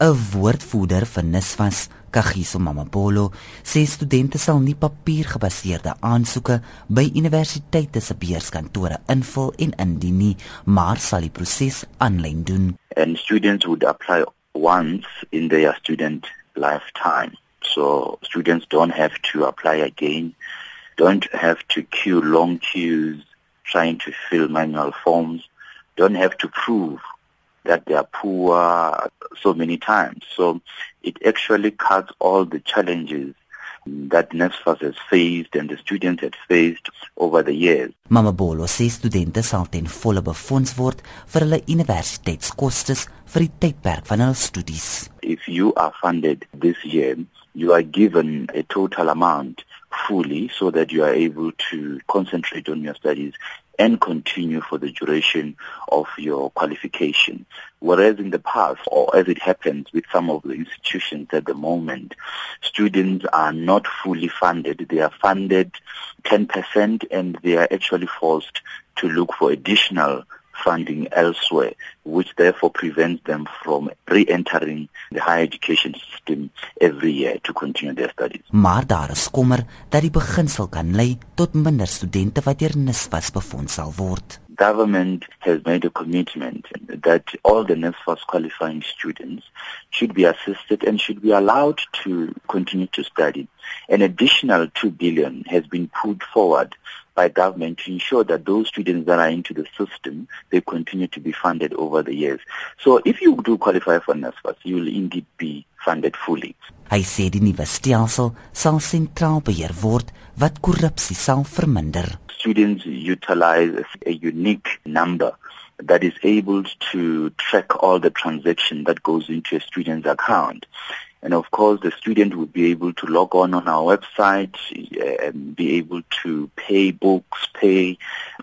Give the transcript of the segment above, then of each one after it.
'n Woordvoerder vir NSFAS, Kagiso Mamabolo, sê studente sal nie papiergebaseerde aansoeke by universiteite se beurskantore invul en indien nie, maar sal die proses aanlyn doen. And students would apply once in their student lifetime. So students don't have to apply again, don't have to queue long queues trying to fill manual forms, don't have to prove that they are poor so many times. So it actually cuts all the challenges that NSFAS has faced and the students had faced over the years. Mama Bolo sê studente sal ten volle befonds word vir hulle universiteitskoste vir die tydperk van hul studies. If you are funded this year, you are given a total amount fully so that you are able to concentrate on your studies and continue for the duration of your qualification. Whereas in the past, or as it happens with some of the institutions at the moment, students are not fully funded. They are funded 10% and they are actually forced to look for additional funding elsewhere, which therefore prevents them from re-entering the higher education system every year to continue their studies. Maar daar is kommer dat die beginsel kan lei tot minder studente wat deur NSFAS befonds sal word. Government has made a commitment that all the NSFAS qualifying students should be assisted and should be allowed to continue to study. An additional 2 billion has been put forward by government to ensure that those students that are into the system, they continue to be funded over the years. So if you do qualify for NSFAS, you will indeed be funded fully. Hy sê die nuwe stelsel sal sentraal beheer word wat korrupsie sal verminder. Students utilize a unique number that is able to track all the transaction that goes into a student's account. And of course, the student would be able to log on on our website eh, and be able to pay books, pay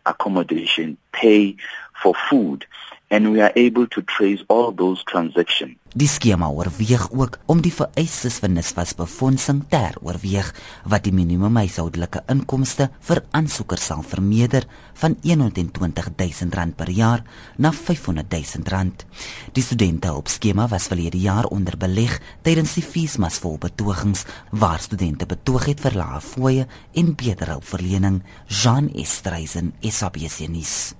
accommodation, pay for food. And we are able to trace all those transactions. Die skema oorweeg ook om die vereistes vir NSFAS befondsing ter oorweeg wat die minimum huishoudelike inkomste vir aansoekers sal vermeerder van R120 000 per jaar na R500 000. Die studente op skema was verlede jaar onder beleg tydens die FISMAS vol betogings waar studente betoog het vir lae fooie en beter hulpverlening. Jean Estreisen, SABC nuus.